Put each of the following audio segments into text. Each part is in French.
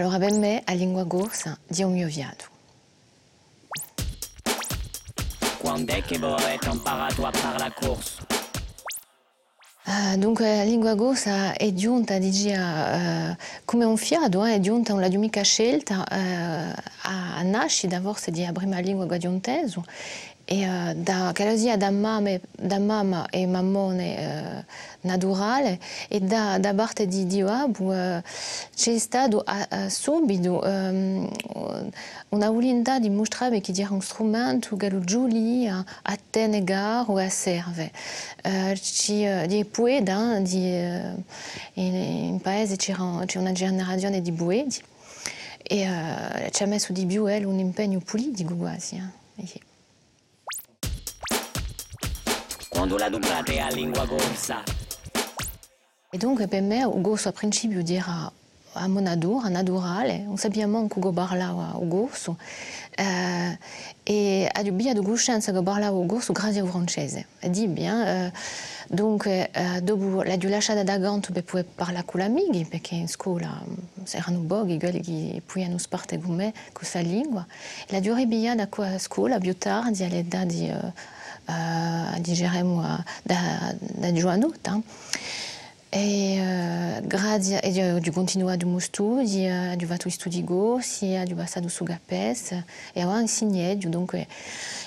Allora per me la lingua corsa di un mio viaggio. Quando è che voi avete imparato a parlare? Uh, dunque la lingua corsa è giunta digia, uh, come un fiato, eh, è giunta, mica scelta uh, a, a nascita forse di la prima lingua guadionteso e uh, da, sia da mamma, da mamma e mammone uh, naturale e da, da parte di Dio uh, c'è stato uh, subito um, una volontà di mostrare che era un strumento che lo giulia a tenere o a serve. Uh, di poeti, di, uh, in, in paese c'è una generazione di e ci ha messo di più un impegno politico quasi. Eh. quando la dublate a lingua corsa. E dunque per me o corso a principio era a monador, naturale, non sappiamo come parlava o corso, eh, e abbia di conoscenza che parlava o corso grazie al francese. E di bien, eh, dunque eh, dopo la lasciata da ganto per poter parlare con gli amici, perché in scuola erano pochi quelli che potevano parte con me questa lingua, la durabilità da quella scuola più tardi all'età di... Uh, digeriamo da, da giovanotto. E uh, grazie e di, di continuare i studi, di di su Gapes e insegnato dunque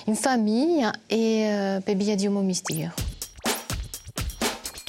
in famiglia e uh, per via di.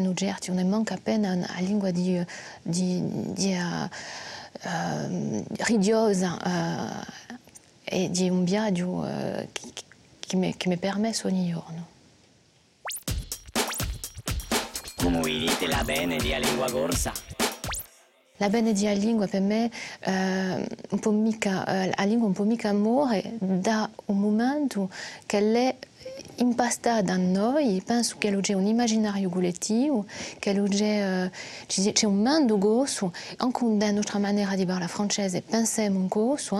non certi. Non manca appena la lingua di, di, di uh, uh, ridiosa uh, e di un viaggio che, che mi, che mi permette ogni giorno. Come dite la bene di lingua corsa? La bene di lingua per me eh, un po' mica, eh, la lingua un po' mica amore da un momento che lei impastata in noi, penso che c'è un immaginario collettivo, che c'è, c'è un mondo grosso, anche da nostra maniera di parlare francese, pensiamo un corso,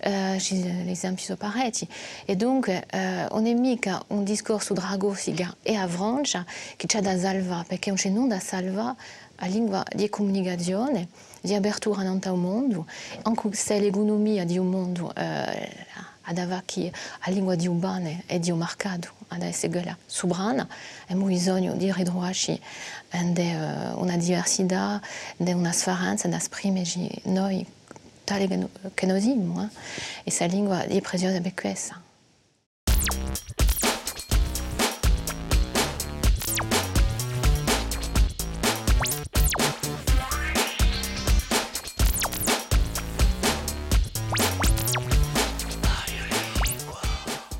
eh, gli esempi sono parecchi. E dunque eh, non è mica un discorso tra Corsica e a Francia che c'è da salvare, perché c'è non da salvare la lingua di comunicazione, di apertura nel mondo, anche se l'economia di un mondo eh, ad avere la lingua di urbane e di un mercato ad essere quella sovrana, abbiamo bisogno di ridroarci di uh, una diversità, di una sfaranza da esprimerci noi tale noi siamo. Eh? E questa lingua è preziosa per questa.